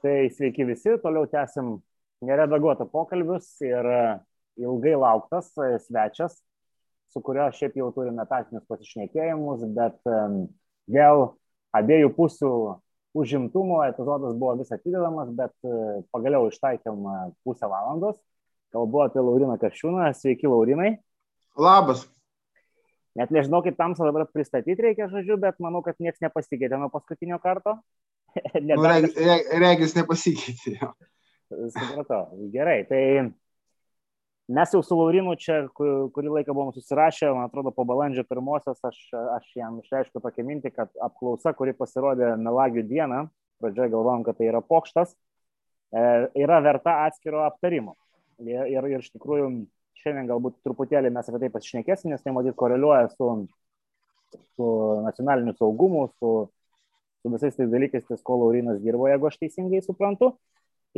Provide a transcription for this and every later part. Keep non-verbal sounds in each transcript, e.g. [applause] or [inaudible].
Tai sveiki visi, toliau tęsim neredaguotą pokalbius ir e, ilgai lauktas e, svečias, su kurio šiaip jau turime etatinius pasišnekėjimus, bet dėl abiejų pusių užimtumo epizodas buvo vis atidedamas, bet e, pagaliau ištaikėm pusę valandos. Kalbu apie Lauriną Kašiūną. Sveiki, Laurinai. Labas. Net nežinau, kaip tamsą dabar pristatyti reikia, žodžiu, bet manau, kad niekas nepasikeitė nuo paskutinio karto. [laughs] nu, reg, reg, regis nepasikeitė. Supratau. Gerai, tai mes jau su Laurinu čia kurį laiką buvom susirašę, man atrodo, po balandžio pirmosios aš, aš jam išreiškiu tokią mintį, kad apklausa, kuri pasirodė Melagių dieną, pradžioje galvom, kad tai yra pokštas, e, yra verta atskiro aptarimo. Ir, ir, ir iš tikrųjų šiandien galbūt truputėlį mes apie tai pasišnekėsim, nes tai matyt koreliuoja su, su nacionaliniu saugumu, su su visais tais dalykais, ties ko Laurinas dirbo, jeigu aš teisingai suprantu.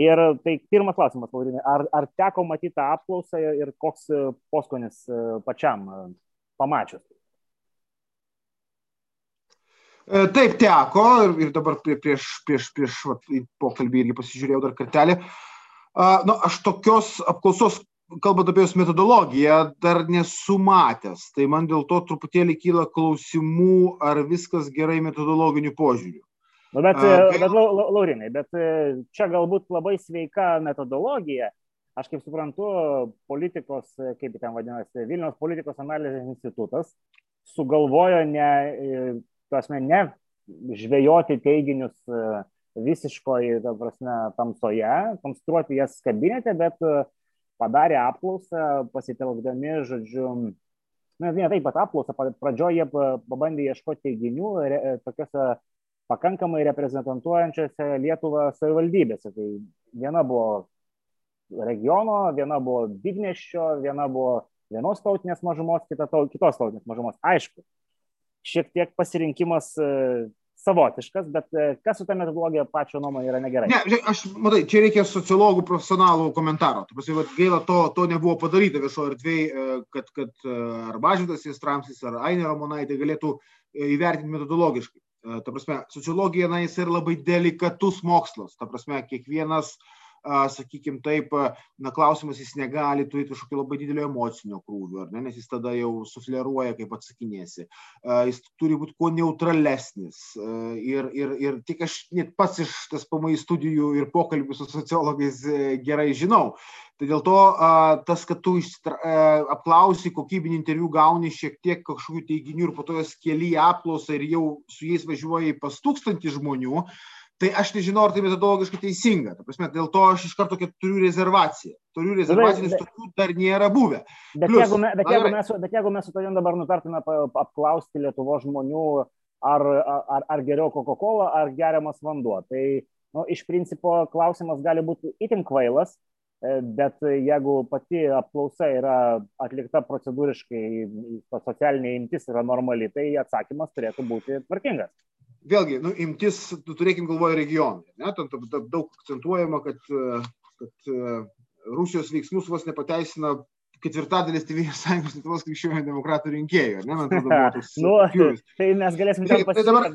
Ir tai pirmas klausimas, Laurinai, ar, ar teko matyti tą apklausą ir koks e, poskonis e, pačiam e, pamačius? Taip teko ir dabar prieš, prieš, prieš pokalbį irgi pasižiūrėjau dar kartelį. Nu, aš tokios apklausos kalbant apie jos metodologiją, dar nesu matęs. Tai man dėl to truputėlį kyla klausimų, ar viskas gerai metodologiniu požiūriu. Nu, bet, A, bet Laurinai, bet e, čia galbūt labai sveika metodologija. Aš kaip suprantu, politikos, e, kaip ten vadinasi, Vilnius politikos analizės institutas sugalvojo ne, e, prasme, ne žvejoti teiginius visiškoje, ta prasme, tamsoje, konstruoti jas kabinete, bet uh, padarė apklausą, pasitelkdami, žodžiu, na, ne taip pat apklausą, pradžioje jie pabandė ieškoti teiginių tokiuose pakankamai reprezentuojančiose Lietuvą savivaldybėse. Tai viena buvo regiono, viena buvo didneščio, viena buvo vienos tautinės mažumos, kita tau, kitos tautinės mažumos. Aišku, šiek tiek pasirinkimas savotiškas, bet e, kas su ta metodologija pačio nuomonė yra negerai? Ne, aš, matai, čia reikia sociologų profesionalų komentaro. Tu pasi, gaila, to, to nebuvo padaryta viešoje erdvėje, e, kad, kad e, ar Bažytas Jastramsis, ar Ainė Romonaitė galėtų įvertinti metodologiškai. Ta prasme, sociologija, na, jis yra labai delikatus mokslas. Ta prasme, kiekvienas uh, sakykim taip, na, klausimas jis negali turėti kažkokio labai didelio emocinio krūvio, ne, nes jis tada jau sufleruoja, kaip atsakinėsi. Jis turi būti kuo neutralesnis. Ir, ir, ir tik aš net pats iš tas pamai studijų ir pokalbių su sociologais e, gerai žinau. Tai dėl to tas, kad tu apklausi kokybinį interviu, gauni šiek tiek kažkokių teiginių ir po to jas keli apklausą ir jau su jais važiuoji pas tūkstantį žmonių, uh, tai aš nežinau, ar tai metodologiškai teisinga. Ta prasme, dėl to aš iš karto turiu rezervaciją. Turiu rezervaciją, nes tokių dar nėra buvę. Bet, Plius, jeigu, me, bet, jeigu mes, bet jeigu mes su tavim dabar nutartume apklausti Lietuvo žmonių, ar, ar, ar geriau Coca-Cola, ar geriamas vanduo, tai nu, iš principo klausimas gali būti itin kvailas, e, bet jeigu pati apklausa yra atlikta procedūriškai, socialinė imtis yra normali, tai atsakymas turėtų būti tvarkingas vėlgi, nu, imtis, tu turėkim galvoje regionai. Ne? Ten daug akcentuojama, kad, kad e, Rusijos veiksmus vos nepateisina ketvirtadalis Tėvynės [laughs] sąjungos Lietuvos krikščionių demokratų rinkėjų, ne, man atrodo, [laughs] toks. nu, pjūvis. tai mes galėsime tai, tai dabar,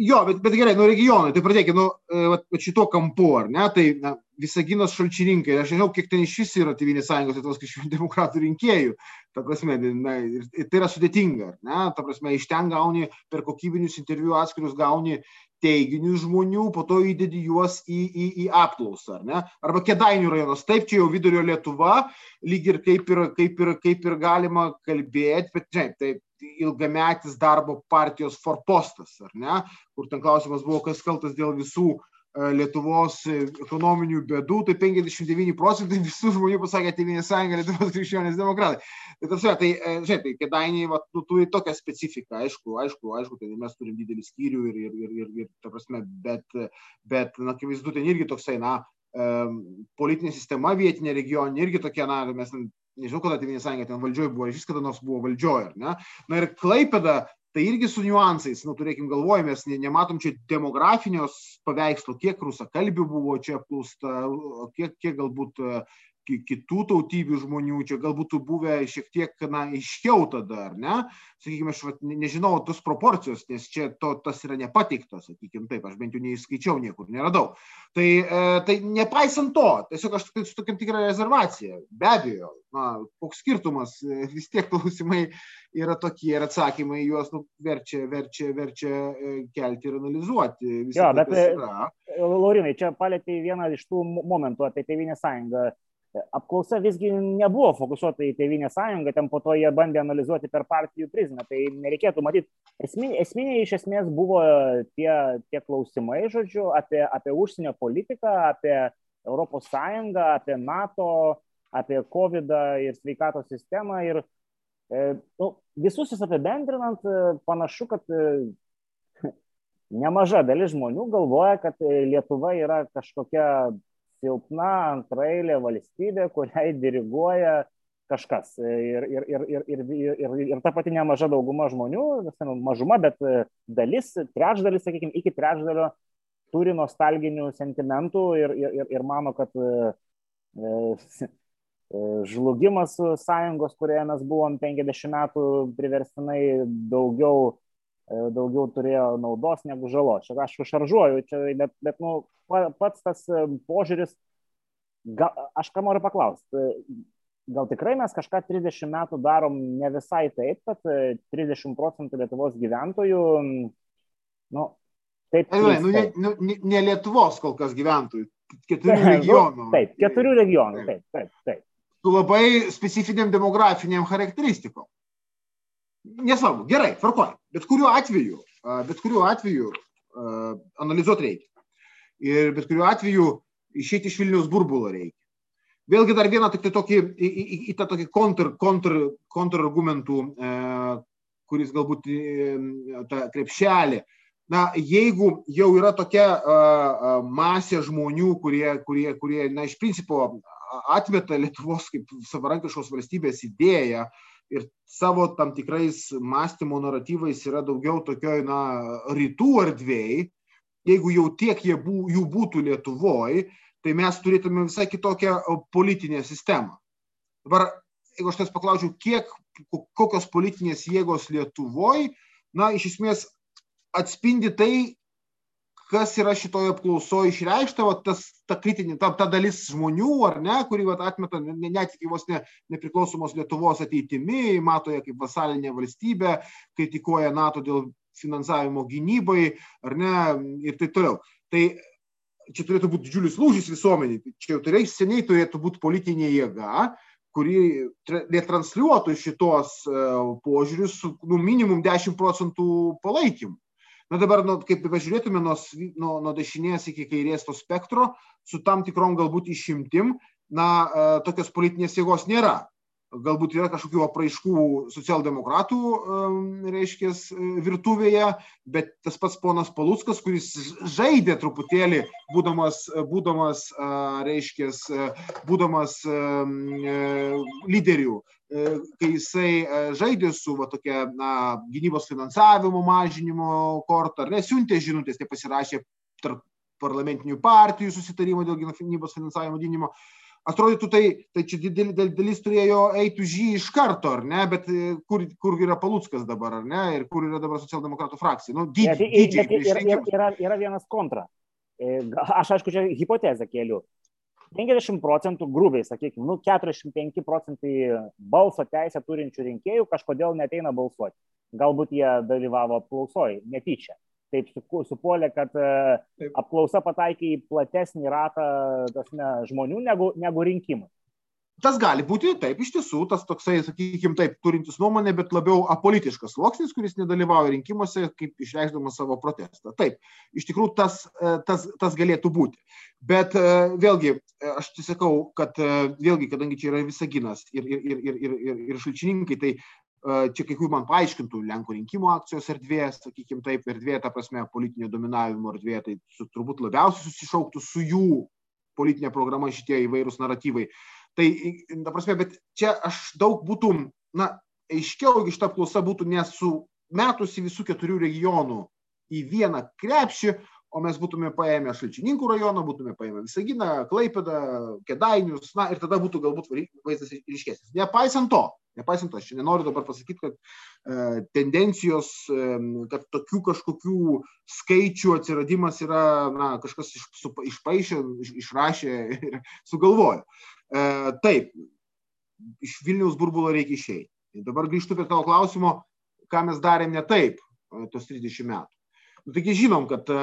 Jo, bet, bet gerai, nu regionai, tai pradėkime, nu, e, šito kampu, ar ne, tai na, Visaginos šalčininkai, aš nežinau, kiek ten iš vis yra Tėvynės sąjungos Lietuvos krikščionių [laughs] demokratų rinkėjų, ta prasme, na, ir, ir tai yra sudėtinga, ne, ta prasme, iš ten gauni per kokybinius interviu atskirius gauni teiginius žmonių, po to įdedi juos į, į, į apklausą, ar ne? Arba Kedainių rajonas, taip, čia jau vidurio Lietuva, lyg ir kaip ir, kaip ir, kaip ir galima kalbėti, bet žinai, tai ilgametis darbo partijos forpostas, ar ne? Kur ten klausimas buvo, kas kaltas dėl visų Lietuvos ekonominių bėdų, tai 59 procentai visų žmonių pasakė Tėvynės sąjunga Lietuvos [laughs] krikščionys demokratai. Tai, tarsi, tai, e, žinai, tai kėdainiai va, nu, turi tokią specifiką, aišku, aišku, aišku, tai mes turim didelį skyrių ir, ir, ir, ir, ir ta prasme, bet, bet, na, akivaizdu, ten irgi toksai, na, politinė sistema vietinė regioninė irgi tokia, na, mes nežinau, kada Tėvynės sąjunga ten valdžioje buvo, iš vis kada nors buvo valdžioje, ar ne? Na ir Klaipėda tai irgi su niuansais, nu, turėkim galvoj, mes ne, nematom čia demografinios paveikslo, kiek rusakalbių buvo čia apklausta, kiek, kiek galbūt kitų tautybių žmonių, čia gal būtų buvę šiek tiek, na, aiškiau tada, ar ne? Sakykime, aš vat, nežinau tos proporcijos, nes čia to, tas yra nepateiktas, sakykime taip, aš bent jau neįskaičiau niekur, neradau. Tai, e, tai nepaisant to, tiesiog aš su tokia tikra rezervacija, be abejo, na, koks skirtumas, e, vis tiek klausimai yra tokie ir atsakymai juos nu, verčia, verčia, verčia e, kelti ir analizuoti. Jo, bet, Laurinai, čia palėtė vieną iš tų momentų apie Tevinę sąjungą apklausa visgi nebuvo fokusuota į Tevinę sąjungą, ten po to jie bandė analizuoti per partijų prizmę. Tai nereikėtų matyti, esminiai, esminiai iš esmės buvo tie, tie klausimai, žodžiu, apie, apie užsienio politiką, apie Europos Sąjungą, apie NATO, apie COVID ir sveikatos sistemą. Ir e, nu, visus jas apibendrinant, e, panašu, kad e, nemaža dalis žmonių galvoja, kad Lietuva yra kažkokia silpna antrailė valstybė, kuriai diriguoja kažkas. Ir, ir, ir, ir, ir, ir, ir ta pati nemaža dauguma žmonių, mažuma, bet dalis, trečdalis, sakykime, iki trečdalio turi nostalginių sentimentų ir, ir, ir mano, kad e, žlugimas sąjungos, kurioje mes buvom 50 metų priverstinai daugiau daugiau turėjo naudos negu žalos. Čia aš šaržuoju, čia, bet, bet nu, pats tas požiūris, gal, aš ką noriu paklausti, gal tikrai mes kažką 30 metų darom ne visai taip, kad 30 procentų Lietuvos gyventojų, nu, taip. Ne, nu, ne, nu, ne Lietuvos kol kas gyventojų, keturių [laughs] nu, regionų. Taip, keturių regionų, taip, taip, taip. Su labai specifiniam demografiniam charakteristikom. Nesvarbu, gerai, tvarkoj. Bet kuriuo atveju, bet kuriuo atveju analizuoti reikia. Ir bet kuriuo atveju išėti iš Vilnius burbulo reikia. Vėlgi dar vieną tik tai tokį, į, į, į tą tokį kontr, kontr, kontrargumentų, e, kuris galbūt e, tą krepšelį. Na, jeigu jau yra tokia a, masė žmonių, kurie, kurie, kurie na, iš principo atmeta Lietuvos kaip savarankiškos valstybės idėją, ir savo tam tikrais mąstymo naratyvais yra daugiau tokioj, na, rytų erdvėjai, jeigu jau tiek bū, jų būtų Lietuvoje, tai mes turėtume visai kitokią politinę sistemą. Dabar, jeigu aš tas paklausiu, kiek, kokios politinės jėgos Lietuvoje, na, iš esmės atspindi tai, kas yra šitoje apklausoje išreikšta, va, tas, ta kritinė, ta, ta dalis žmonių, ar ne, kuri va, atmeta netiki vos ne, nepriklausomos Lietuvos ateitimi, mato ją kaip vasalinė valstybė, kritikuoja NATO dėl finansavimo gynybai, ar ne, ir taip toliau. Tai čia turėtų būti didžiulis lūžis visuomeniai, čia jau turėtų seniai turėtų būti politinė jėga, kuri netransliuotų šitos uh, požiūrius su nu, minimum 10 procentų palaikymu. Na dabar, nu, kaip pažiūrėtume nuo, nuo, nuo dešinės iki kairės to spektro, su tam tikrom galbūt išimtim, na, e, tokios politinės jėgos nėra. Galbūt yra kažkokių apraiškų socialdemokratų, reiškia, virtuvėje, bet tas pats ponas Paluckas, kuris žaidė truputėlį, būdamas, būdamas reiškia, būdamas lyderių E, kai jisai e, žaidė su va, tokia na, gynybos finansavimo mažinimo korta, ar nesiuntė žinutės, tai pasirašė tarp parlamentinių partijų susitarimą dėl gynybos finansavimo didinimo. Atrodytų, tai, tai čia didelis dalis turėjo eiti už jį iš karto, ar ne, bet e, kur, kur yra Paluckas dabar, ar ne, ir kur yra dabar socialdemokratų frakcija. Nu, dydžiai, bet, dydžiai, bet yra, yra, yra vienas kontra. Aš aišku, čia hipotezę keliu. 50 procentų grubiai, sakykime, nu, 45 procentai balso teisę turinčių rinkėjų kažkodėl neteina balsuoti. Galbūt jie dalyvavo apklausoj, netyčia. Taip supuolė, kad e, apklausa pataikė į platesnį ratą tasme, žmonių negu, negu rinkimai. Tas gali būti, taip, iš tiesų, tas toksai, sakykime, taip, turintis nuomonę, bet labiau apolitiškas sluoksnis, kuris nedalyvauja rinkimuose, kaip išreikšdamas savo protestą. Taip, iš tikrųjų, tas, e, tas, tas galėtų būti. Bet e, vėlgi, e, aš tai sakau, kad vėlgi, kadangi čia yra visaginas ir, ir, ir, ir, ir, ir, ir šalčininkai, tai čia kai kur man paaiškintų Lenkų rinkimų akcijos erdvė, sakykime taip, erdvė, ta prasme, politinio dominavimo erdvė, tai su, turbūt labiausiai susišauktų su jų politinė programa šitie įvairūs naratyvai. Tai, ta prasme, bet čia aš daug būtų, na, aiškiau, jeigu šitą apklausą būtų nesumetusi visų keturių regionų į vieną krepšį, o mes būtume paėmę Šalčininkų rajoną, būtume paėmę Visaginą, Klaipedą, Kedainius, na ir tada būtų galbūt vaizdas ryškesnis. Nepaisant to, nepaisant to, aš nenoriu dabar pasakyti, kad e, tendencijos, e, kad tokių kažkokių skaičių atsiradimas yra, na, kažkas iš, su, išpaišė, iš, išrašė ir sugalvojo. E, taip, iš Vilniaus burbulo reikia išeiti. Dabar grįžtu prie tavo klausimo, ką mes darėm ne taip e, tos 30 metų. Nu, taigi žinom, kad e,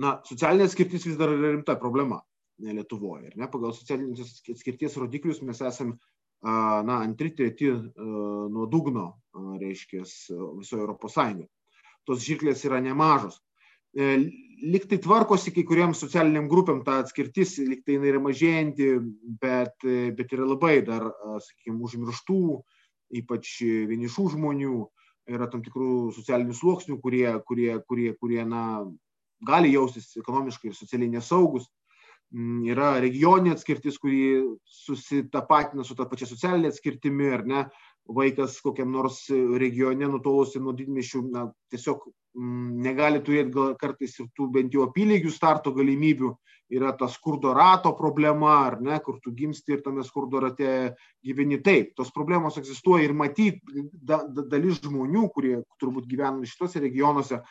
na, socialinė atskirtis vis dar yra rimta problema ne, Lietuvoje. Ir ne, pagal socialinės atskirties rodiklius mes esame na, antri, treti nuo dugno, reiškia, visoje Europos Sąjungoje. Tos žirklės yra nemažos. E, liktai tvarkosi kai kuriems socialiniam grupėm ta atskirtis, liktai jinai yra mažėjanti, bet, e, bet yra labai dar, sakykime, užmirštų, ypač vienišų žmonių, yra tam tikrų socialinių sluoksnių, kurie, kurie, kurie, kurie na, gali jaustis ekonomiškai ir socialiai nesaugus. Mm, yra regioninė atskirtis, kuri susitapatina su ta pačia socialinė atskirtimi, ar ne, vaikas kokiam nors regione nutolusi nuo didmišių, na, tiesiog mm, negali turėti gal kartais ir tų bent jau apylygių starto galimybių, yra ta skurdo rato problema, ar ne, kur tu gimsti ir tame skurdo rate gyveni. Taip, tos problemos egzistuoja ir matyt, da, da, dalis žmonių, kurie turbūt gyvena šituose regionuose,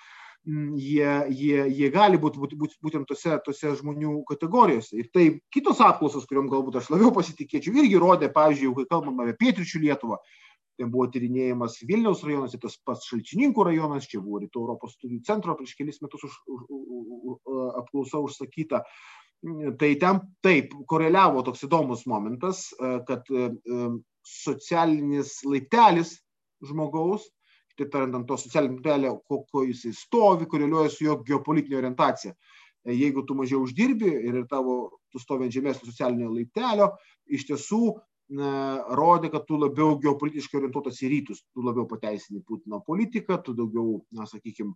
Mm, jie, jie, jie gali būti būt, būt, būtent tose, tose žmonių kategorijose. Ir tai kitos apklausos, kuriuom galbūt aš labiau pasitikėčiau, irgi rodė, pavyzdžiui, kai kalbam apie pietričių Lietuvą, ten buvo tyrinėjimas Vilniaus rajonas, tas pats Šalčininkų rajonas, čia buvo Rytų Europos studijų centro prieš kelis metus už, už, už, apklausa užsakyta. Tai ten taip koreliavo toks įdomus momentas, kad socialinis laiptelis žmogaus kitaip tariant, ant to socialinio kelio, kokio jisai stovi, koreliuoja su jo geopolitinė orientacija. E, jeigu tu mažiau uždirbi ir tavo, tu stovi ant žemesnio socialinio laiptelio, iš tiesų rodė, kad tu labiau geopolitiškai orientuotas į rytus, tu labiau pateisini Putino politiką, tu daugiau, na, sakykime,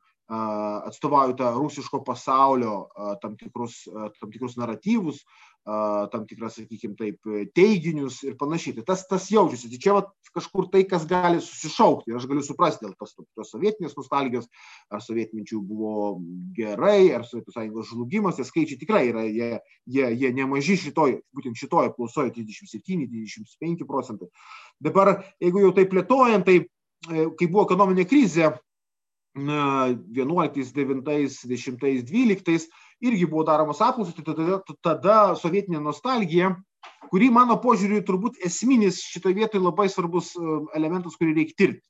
atstovauji tą rusiško pasaulio tam tikrus, tam tikrus naratyvus, tam tikras, sakykime, taip, teiginius ir panašiai. Tai tas, tas jaučiasi. Tai čia va, kažkur tai, kas gali susišaukti. Ir aš galiu suprasti dėl tos, tos sovietinės nostalgijos, ar sovietminčių buvo gerai, ar Sovietų sąjungos žlugimas, tie skaičiai tikrai yra, jie, jie, jie nemaži šitoj, būtent šitoj apklausoje 37-30 25 procentai. Dabar, jeigu jau tai plėtojant, tai e, kai buvo ekonominė krizė 11, 9, 10, 12, irgi buvo daromos apklausos, tai tada, tada sovietinė nostalgija, kuri mano požiūriu turbūt esminis šitoje vietoje labai svarbus e, elementas, kurį reikia tirti.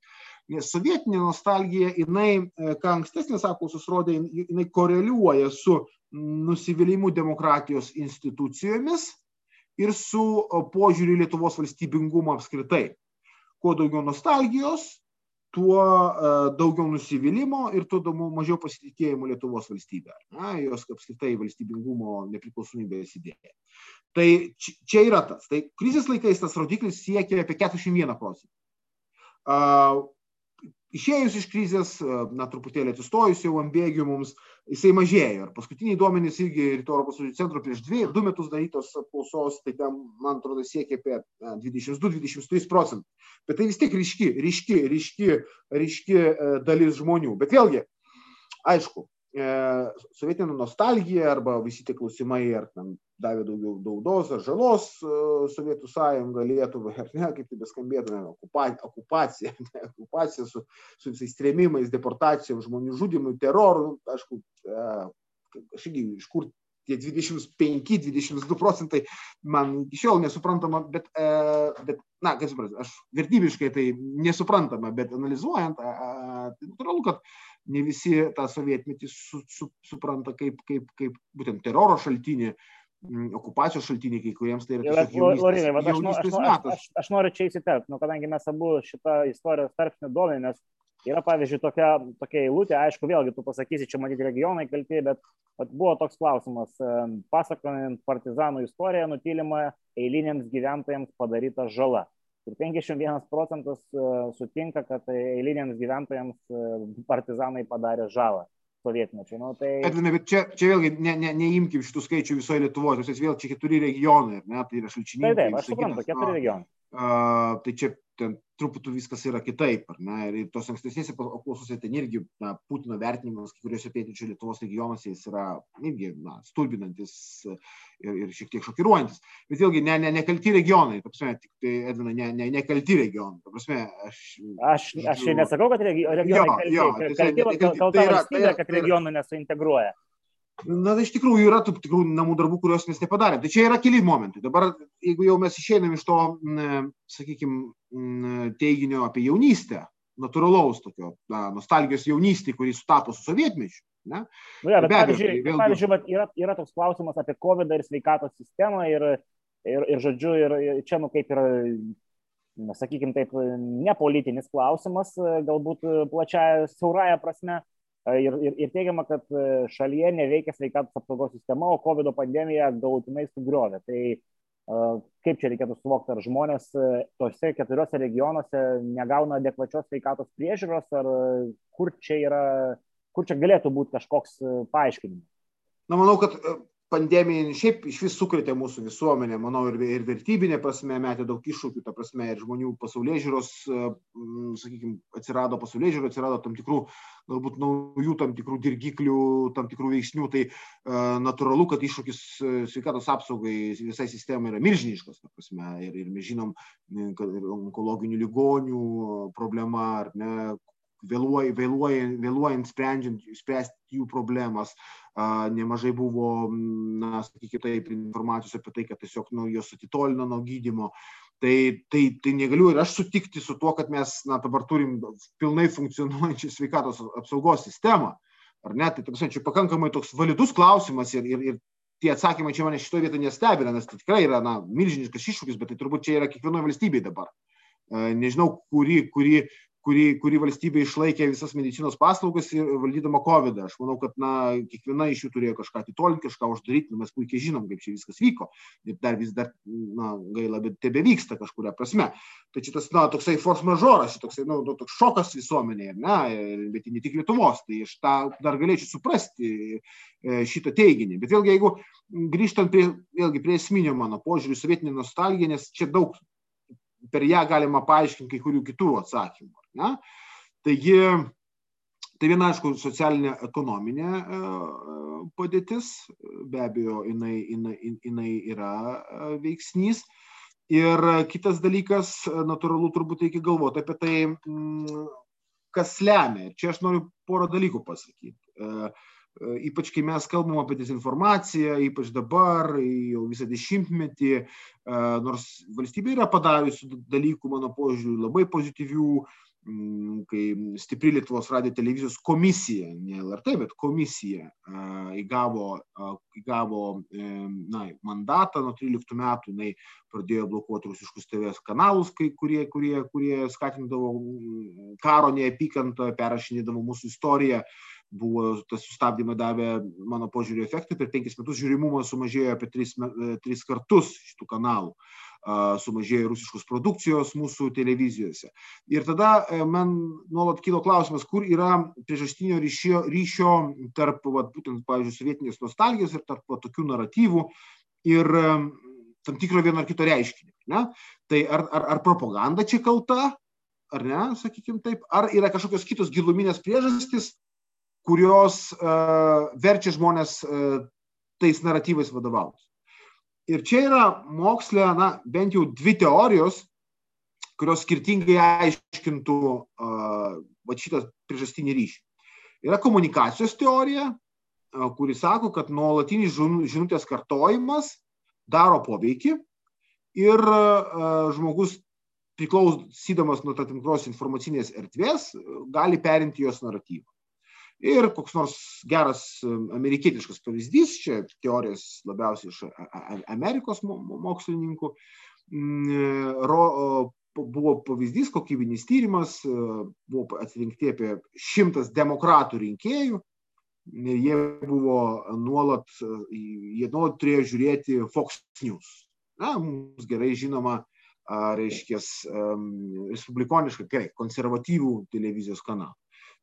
Nes sovietinė nostalgija, jinai, e, ką ankstesnės apklausos rodė, jinai koreliuoja su nusivylimu demokratijos institucijomis ir su požiūriu Lietuvos valstybingumą apskritai. Kuo daugiau nostalgijos, tuo daugiau nusivylimų ir tuo mažiau pasitikėjimo Lietuvos valstybė. Na, jos apskritai valstybingumo nepriklausomybės idėja. Tai čia yra tas. Tai krizės laikais tas rodiklis siekia apie 41 procentą išėjus iš krizės, na, truputėlį atsistojus jau ant bėgių mums, jisai mažėjo. Ir paskutiniai duomenys irgi Rytų Europos studijų centro prieš dvi, du metus darytos apklausos, tai ten, man atrodo, siekia apie 22-23 procentų. Bet tai vis tiek ryški, ryški, ryški, ryški dalis žmonių. Bet vėlgi, aišku, E, sovietinė nostalgija arba visi tie klausimai, ar ten davė daugiau naudos ar žalos e, Sovietų sąjunga Lietuvai, ar ne, kaip tai beskambėtų, okupacija, [laughs] ne, okupacija su, su visais trėmimais, deportacijom, žmonių žudimui, teroru, aišku, e, aš irgi iš kur tie 25-22 procentai man iki šiol nesuprantama, bet, bet na, kaip suprasti, aš vertybiškai tai nesuprantama, bet analizuojant, tai natūralu, kad ne visi tą sovietmetį su, su, supranta kaip, kaip, kaip būtent teroro šaltinį, mm, okupacijos šaltinį, kai kuriems tai yra Lorinai, jaunystės aš, metas. Aš, aš, aš noriu čia įsiterpti, nu, kadangi mes abu šitą istorijos tarpsnį duomenės, yra pavyzdžiui tokia, tokia eilutė, aišku, vėlgi tu pasakysi, čia matyti regionai kalti, bet vat, buvo toks klausimas, pasakojant partizanų istoriją, nutylima eiliniams gyventojams padaryta žala ir 51 procentas e, sutinka, kad eiliniams gyventojams e, partizanai padarė žalą sovietmečiu. Nu, tai... Edvinai, bet čia, čia vėlgi ne, ne, neimkim šitų skaičių visoje Lietuvoje, tai vėl čia keturi regionai, ne, tai yra šalčiniai. Taip, taip, aš suprantu, keturi regionai. Uh, tai čia ten truputį viskas yra kitaip, ar ne? Ir tos ankstesnėse apklausose ten irgi na, Putino vertinimas kai kuriuose pietryčių Lietuvos regionuose jis yra irgi na, stulbinantis ir, ir šiek tiek šokiruojantis. Bet vėlgi, ne, ne, nekalti regionai, ta prasme, tik tai, Edvina, ne, ne, nekalti regionai. Ta prasme, aš, aš, aš nesakau, kad regionai jo, kalti, jo, kalti, kalti, kalti, kalti, tai yra, valstybė, tai yra, kad regionų nesuintegruoja. Na, iš tikrųjų yra tų tikrų namų darbų, kuriuos mes nepadarėm. Tai čia yra keli momentai. Dabar, jeigu jau mes išeinam iš to, sakykime, teiginio apie jaunystę, natūralaus tokio na, nostalgijos jaunystį, kurį sutapo su sovietmečiu. Ne? Nu, ja, bet, pavyzdžiui, tai vėlgi... pavyzdžiui yra, yra toks klausimas apie COVID ir sveikatos sistemą ir, ir, ir žodžiu, ir, ir čia, nu, kaip yra, na, sakykime, taip, nepolitinis klausimas, galbūt plačiaja, siauraja prasme Ir, ir, ir teigiama, kad šalyje neveikia sveikatos apsaugos sistema, o COVID pandemija galutinai sugriovė. Tai kaip čia reikėtų suvokti, ar žmonės tose keturiose regionuose negauna adekvačios sveikatos priežiūros, ar kur čia, yra, kur čia galėtų būti kažkoks paaiškinimas? Na, manau, kad pandemija šiaip išvis sukrėtė mūsų visuomenę, manau, ir, ir vertybinė prasme, metė daug iššūkių, ta prasme, ir žmonių pasaulyje žiūros, sakykime, atsirado pasaulyje žiūros, atsirado tam tikrų, galbūt naujų tam tikrų dirgiklių, tam tikrų veiksnių, tai uh, natūralu, kad iššūkis sveikatos apsaugai visai sistemai yra milžiniškas, ta prasme, ir, ir mes žinom, kad ir onkologinių ligonių problema, ar ne, vėluojant, vėluojant, vėluojant sprendžiant, spręsti jų problemas, nemažai buvo, na, sakykime taip, informacijos apie tai, kad tiesiog nu, jos atitolino nuo gydimo. Tai, tai, tai negaliu ir aš sutikti su tuo, kad mes na, dabar turim pilnai funkcionuojančią sveikatos apsaugos sistemą. Ar ne? Tai tarsi, čia pakankamai toks validus klausimas ir, ir, ir tie atsakymai čia mane šitoje vietoje nestebina, nes tai tikrai yra na, milžiniškas iššūkis, bet tai turbūt čia yra kiekvienoje valstybėje dabar. Nežinau, kuri, kuri kuri, kuri valstybė išlaikė visas medicinos paslaugas ir valdydama COVID. -ą. Aš manau, kad na, kiekviena iš jų turėjo kažką atitolinti, kažką uždaryti, mes puikiai žinom, kaip čia viskas vyko. Ir dar vis dar, na, gaila, bet tebe vyksta kažkuria prasme. Tai čia tas, na, toksai force majoras, toksai, na, nu, toks šokas visuomenėje, ne, bet ne tik Lietuvos. Tai aš tą dar galėčiau suprasti e, šitą teiginį. Bet vėlgi, jeigu grįžtant prie, vėlgi, prie esminio mano požiūrį, sovietinė nostalgija, nes čia daug per ją galima paaiškinti kai kurių kitų atsakymų. Ne? Taigi, tai viena, aišku, socialinė ekonominė e, padėtis, be abejo, jinai, jinai, jinai yra e, veiksnys. Ir kitas dalykas, natūralu, turbūt reikia galvoti apie tai, mm, kas lemia. Čia aš noriu porą dalykų pasakyti. E, ypač kai mes kalbam apie dezinformaciją, ypač dabar, jau visą dešimtmetį, nors valstybė yra padariusi dalykų, mano požiūriu, labai pozityvių, kai stipri Lietuvos radio televizijos komisija, ne LRT, bet komisija įgavo, įgavo na, mandatą nuo 13 metų, jinai pradėjo blokuoti rusiškus TV kanalus, kai, kurie, kurie, kurie skatindavo mm, karo neapykantą, perrašinėdavo mūsų istoriją. Buvo tas sustabdymai davė, mano požiūrį, efektą. Per penkis metus žiūrimumas sumažėjo apie tris, tris kartus šitų kanalų. Sumažėjo rusiškos produkcijos mūsų televizijose. Ir tada e, man nuolat kilo klausimas, kur yra priežastinio ryšio, ryšio tarp, va, būtent, pavyzdžiui, sovietinės nostalgijos ir tarp va, tokių naratyvų ir e, tam tikro vieno ar kito reiškinio. Ne? Tai ar, ar, ar propaganda čia kalta, ar ne, sakykime taip, ar yra kažkokios kitos giluminės priežastys, kurios uh, verčia žmonės uh, tais naratyvais vadovautis. Ir čia yra mokslė, na, bent jau dvi teorijos, kurios skirtingai aiškintų uh, šitą priežastinį ryšį. Yra komunikacijos teorija, uh, kuri sako, kad nuolatinis žinutės kartojimas daro poveikį ir uh, žmogus priklausydamas nuo tam tikros informacinės erdvės gali perimti jos naratyvą. Ir koks nors geras amerikietiškas pavyzdys, čia teorijas labiausiai iš Amerikos mokslininkų, ro, buvo pavyzdys, kokybinis tyrimas, buvo atrinkti apie šimtas demokratų rinkėjų, jie buvo nuolat, jie nuolat turėjo žiūrėti Fox News. Na, mums gerai žinoma, reiškia, respublikonišką, gerai, konservatyvų televizijos kanalą.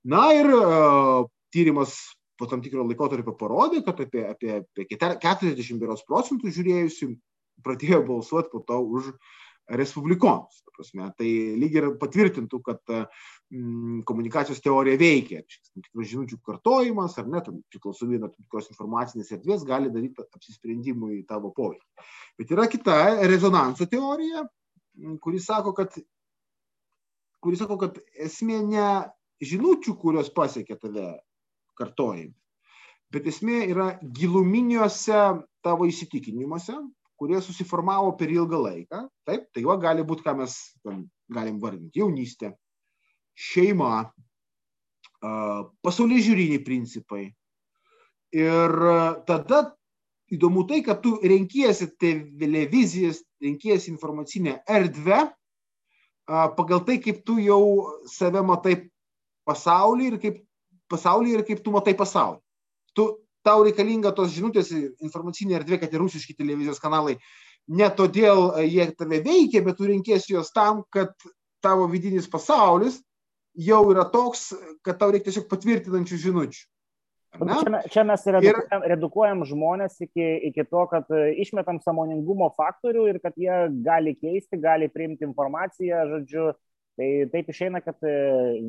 Na ir uh, tyrimas po tam tikro laikotarpio parodė, kad apie, apie, apie 40 beros procentų žiūrėjusių pradėjo balsuoti po to už respublikonus. Prasme. Tai lyg ir patvirtintų, kad mm, komunikacijos teorija veikia. Žinučių kartojimas ar net priklausomybė nuo tikros informacinės erdvės gali daryti apsisprendimų į tavo poveikį. Bet yra kita rezonanso teorija, kuri sako, kad, kuri sako, kad esmė ne žinučių, kurios pasiekia tave kartojami, bet esmė yra giluminiuose tavo įsitikinimuose, kurie susiformavo per ilgą laiką. Taip, tai jo gali būti, ką mes galim vardinti - jaunystė, šeima, pasaulyje žiūriniai principai. Ir tada įdomu tai, kad tu renkiesi televizijas, renkiesi informacinę erdvę pagal tai, kaip tu jau save matai pasaulį ir kaip, pasaulį ir kaip tu matai pasaulį. Tu tau reikalinga tos žinutės informacinė erdvė, kad ir rusiški televizijos kanalai. Ne todėl e, jie tave veikia, bet tu renkėsi juos tam, kad tavo vidinis pasaulis jau yra toks, kad tau reikia tiesiog patvirtinančių žinučių. Čia, čia mes redukuojam, ir... redukuojam žmonės iki, iki to, kad e, išmetam samoningumo faktorių ir kad jie gali keisti, gali priimti informaciją, žodžiu. Tai taip išeina, kad e,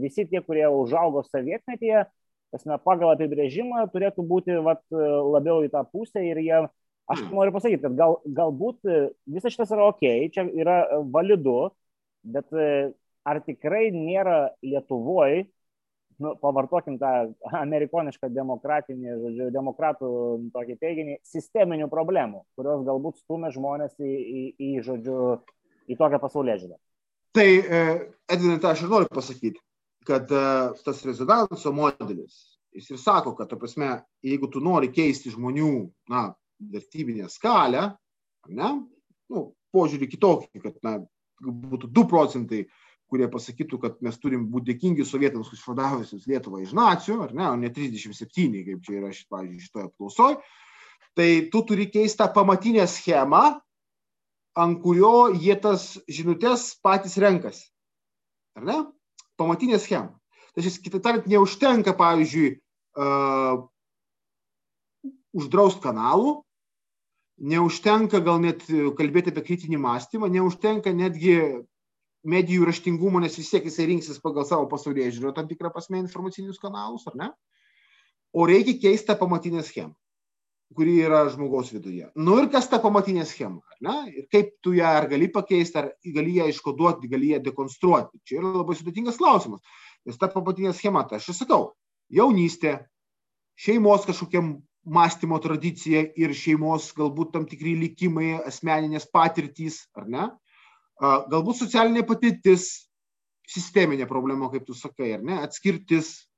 visi tie, kurie užaugo sovietmetyje, Tasme, pagal apibrėžimą turėtų būti vat, labiau į tą pusę ir jie, aš hmm. noriu pasakyti, kad gal, galbūt visas šitas yra ok, čia yra validu, bet ar tikrai nėra Lietuvoje, nu, pavartokim tą amerikonišką demokratinį, žodžiu, demokratų tokį teiginį, sisteminių problemų, kurios galbūt stumia žmonės į, į, į žodžiu, į tokią pasaulyje žiūrę. Tai, Edvinai, tą aš ir noriu pasakyti kad e, tas rezonanso modelis, jis ir sako, kad, ta prasme, jeigu tu nori keisti žmonių, na, vertybinę skalę, ne, nu, požiūrį kitokį, kad, na, būtų 2 procentai, kurie pasakytų, kad mes turim būti dėkingi sovietams išvadavusius Lietuvą iš nacijų, ar ne, o ne 37, kaip čia yra, šit, šitoje apklausoje, tai tu turi keisti tą pamatinę schemą, ant kurio jie tas žinutės patys renkasi. Ar ne? pamatinė schema. Šis, kitaip tariant, neužtenka, pavyzdžiui, uh, uždraust kanalų, neužtenka gal net kalbėti apie kritinį mąstymą, neužtenka netgi medijų raštingumo, nes vis tiek jisai rinksis pagal savo pasaulyje žiūrėjo tam tikrą pasmę informacinius kanalus, ar ne? O reikia keisti tą pamatinę schemą kuri yra žmogaus viduje. Nu ir kas ta pamatinė schema, ne? Ir kaip tu ją ar gali pakeisti, ar gali ją iškoduoti, gali ją dekonstruoti. Čia yra labai sudėtingas klausimas. Nes ta pamatinė schema, tai aš ir sakau, jaunystė, šeimos kažkokiam mąstymo tradicija ir šeimos galbūt tam tikri likimai, asmeninės patirtys, ar ne? Galbūt socialinė patirtis, sisteminė problema, kaip tu sakai, ar ne? Atskirtis,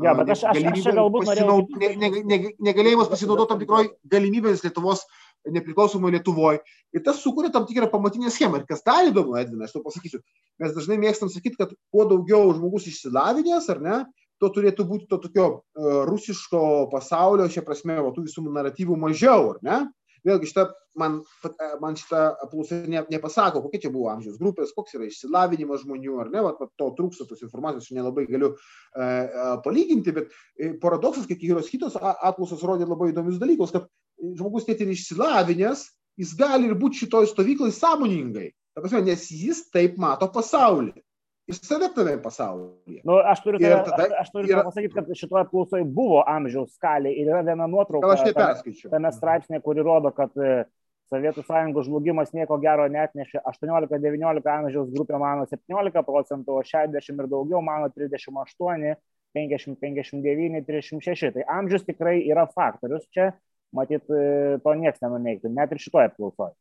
Ja, bet aš, aš, aš galbūt norėjau... ne, ne, ne, negalėjimas pasinaudoti tam tikroj galimybės Lietuvos nepriklausomoje Lietuvoje. Ir tas sukuria tam tikrą pamatinę schemą. Ir kas dar įdomu, Edvina, aš to pasakysiu, mes dažnai mėgstam sakyti, kad kuo daugiau žmogus išsilavinęs, ar ne, to turėtų būti to tokio uh, rusiško pasaulio, šia prasme, o tų visų naratyvų mažiau, ar ne? Vėlgi šita man, man šita apklausa ne, nepasako, kokia čia buvo amžiaus grupės, koks yra išsilavinimas žmonių, ar ne, vat, to trūksta tos informacijos, aš nelabai galiu e, palyginti, bet e, paradoksas, kad kurios kitos apklausos rodė labai įdomius dalykus, kad žmogus net ir išsilavinęs, jis gali ir būti šitoj stovyklai sąmoningai, ta prasme, nes jis taip mato pasaulį į save tame pasaulyje. Nu, aš turiu, ir tada, aš, aš turiu ir... pasakyti, kad šitoje apklausoje buvo amžiaus skalė ir yra viena nuotrauka tame, tame straipsnėje, kuri rodo, kad e, Sovietų sąjungos žlugimas nieko gero net nešė. 18-19 amžiaus grupė mano 17 procentų, o 60 ir daugiau mano 38, 50, 59, 36. Tai amžius tikrai yra faktorius čia, matyt, e, to niekas nenuneigtų, net ir šitoje apklausoje.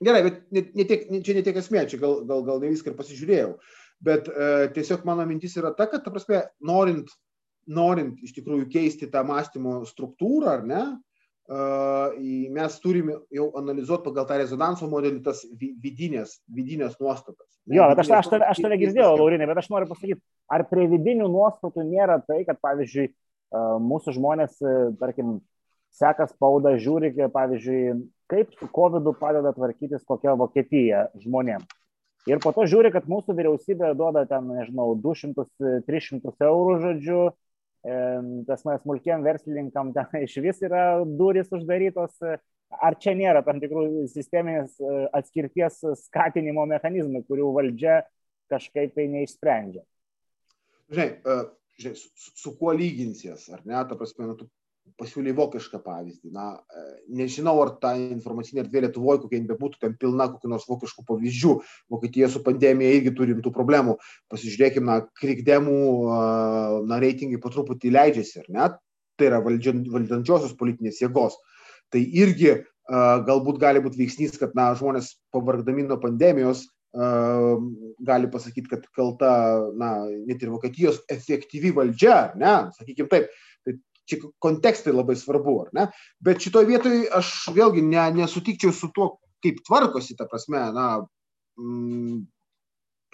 Gerai, bet ne, ne tiek, ne, čia ne tiek esmė, čia gal, gal, gal ne viską ir pasižiūrėjau. Bet e, tiesiog mano mintis yra ta, kad, ta prasme, norint, norint iš tikrųjų keisti tą mąstymo struktūrą, ar ne, e, mes turime jau analizuoti pagal tą rezonanso modelį tas vidinės, vidinės nuostatas. Jo, bet aš, aš, tave, aš tave girdėjau, Laurinai, bet aš noriu pasakyti, ar prie vidinių nuostatų nėra tai, kad, pavyzdžiui, e, mūsų žmonės, e, tarkim, seka spaudą, žiūri, pavyzdžiui, kaip su COVID padeda tvarkytis kokia Vokietija žmonėms. Ir po to žiūri, kad mūsų vyriausybė duoda ten, nežinau, 200-300 eurų, žodžiu, tas mes smulkiem verslininkam ten [laughs] iš vis yra durys uždarytos, ar čia nėra tam tikrų sisteminės atskirties skatinimo mechanizmai, kurių valdžia kažkaip tai neišsprendžia. Žinai, žinai su, su kuo lyginsies, ar ne, ta prasme, nu, tu pasiūlė vokišką pavyzdį. Na, e, nežinau, ar ta informacinė erdvė Lietuvoje, kokia bebūtų, ten pilna kokių nors vokiškų pavyzdžių. Vokietija su pandemija irgi turi rimtų problemų. Pasižiūrėkime, na, krikdemų, na, reitingai po truputį leidžiasi, ar ne? Tai yra valdančiosios politinės jėgos. Tai irgi galbūt gali būti veiksnys, kad, na, žmonės pavargdami nuo pandemijos gali pasakyti, kad kalta, na, net ir Vokietijos efektyvi valdžia, ne, sakykime taip, čia kontekstai labai svarbu, ar ne? Bet šitoje vietoje aš vėlgi ne, nesutikčiau su tuo, kaip tvarkosi, ta prasme, na, mm,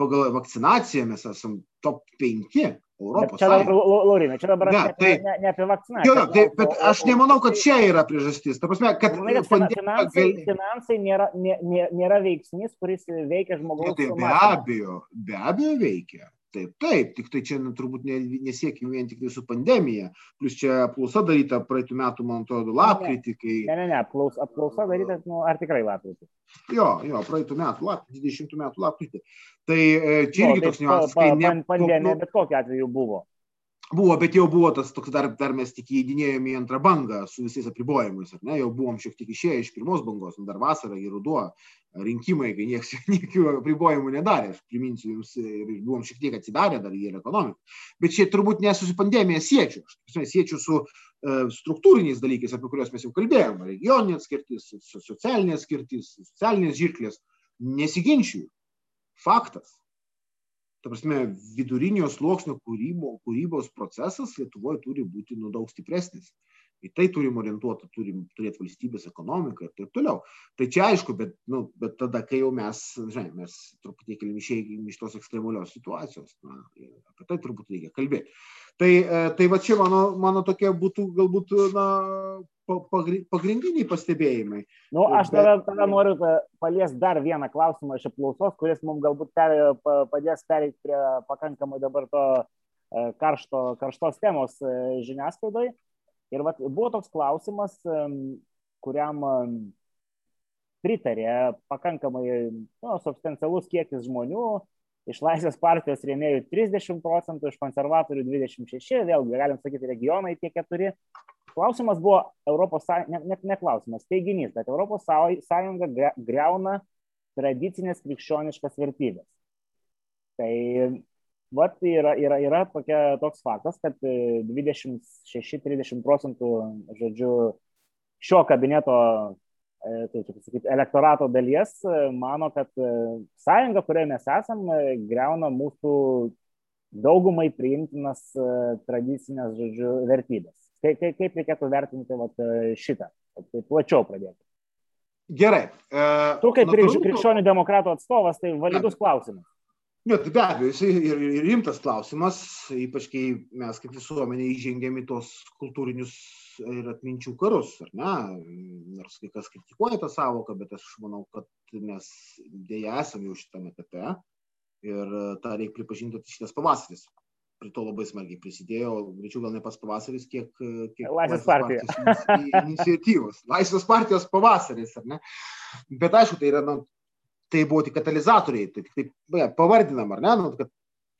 pagal vakcinaciją mes esam top 5 Europos. Čia dabar, Laurinai, čia dabar ne, tai, ne, ne apie vakcinaciją. Jo, tai, bet aš nemanau, kad čia yra priežastis. Ta prasme, kad finansai, gal... finansai nėra, nė, nėra veiksnys, kuris veikia žmogaus. Tai be abejo, be abejo veikia. Taip, taip, tik tai čia nu, turbūt ne, nesiekim vien tik tai su pandemija. Plus čia apklausa daryta praeitų metų, man atrodo, lapkritį. Kai... Ne, ne, ne, apklausa, apklausa daryta, nu, ar tikrai lapkritį? Jo, jo, praeitų metų, lapkritį, 20 metų lapkritį. Tai e, čia irgi toks niuansas, kai ne... Pandemija, bet kokiu atveju buvo. Buvo, bet jau buvo tas toks dar, dar mes tik įdinėjome į antrą bangą su visais apribojimais, ar ne, jau buvom šiek tiek išėję iš pirmos bangos, nu, dar vasara ir ruduo, rinkimai, kai niekas [laughs] jokių apribojimų nedarė, aš priminsiu jums, ir buvom šiek tiek atsidarę dar į ekonomiką. Bet čia turbūt nesu su pandemija siečiu, aš siečiu su uh, struktūriniais dalykais, apie kuriuos mes jau kalbėjome, regioninė skirtis, socialinė skirtis, socialinės žirklės, nesiginčiu. Faktas ta prasme vidurinio sluoksnio kūrybo, kūrybos procesas Lietuvoje turi būti nu, daug stipresnis. Į tai turim orientuoti, turim turėti valstybės ekonomiką ir taip toliau. Tai čia aišku, bet, nu, bet tada, kai jau mes, žinai, mes truputį išėjome iš tos ekstremalios situacijos, na, apie tai turbūt reikia kalbėti. Tai, e, tai va čia mano, mano tokia būtų galbūt na, pagrindiniai pastebėjimai. Nu, aš tada, tada noriu paliesti dar vieną klausimą iš apklausos, kuris mums galbūt per, padės pereiti prie pakankamai dabar to e, karšto, karštos temos e, žiniasklaidai. Ir vat, buvo toks klausimas, kuriam pritarė pakankamai nu, substancialus kiekis žmonių, iš Laisvės partijos rėmėjų 30 procentų, iš konservatorių 26, vėlgi galim sakyti regionai tie keturi, klausimas buvo Europos net ne, ne klausimas, teiginys, bet Europos Sąjunga greuna tradicinės krikščioniškas vertybės. Tai vat, yra, yra, yra tokia, toks faktas, kad 26-30 procentų, žodžiu, šio kabineto tai sakyti, elektorato dalies mano, kad sąjunga, kurioje mes esame, greuna mūsų daugumai priimtinas tradicinės, žodžiu, vertybės. Kaip, kaip, kaip reikėtų vertinti vat, šitą? Tai plačiau pradėti. Gerai. E, tu kaip natūralu... krikščionių demokratų atstovas, tai validus klausimas. Ne, tai be abejo, jis ir, ir rimtas klausimas, ypač kai mes kaip visuomenė įžengėme į tos kultūrinius ir atminčių karus, ar ne? Nors kai kas kritikuoja tą savoką, bet aš manau, kad mes dėja esame jau šitame etape ir tą reikia pripažinti, kad šitas pavasaris prie to labai smarkiai prisidėjo, greičiau gal ne pas pavasaris, kiek, kiek Laisvės partijos iniciatyvos. Laisvės partijos pavasaris, ar ne? Bet aišku, tai yra, nu, tai buvo tik katalizatoriai, tai tik taip pavardinam, ar ne, nu, kad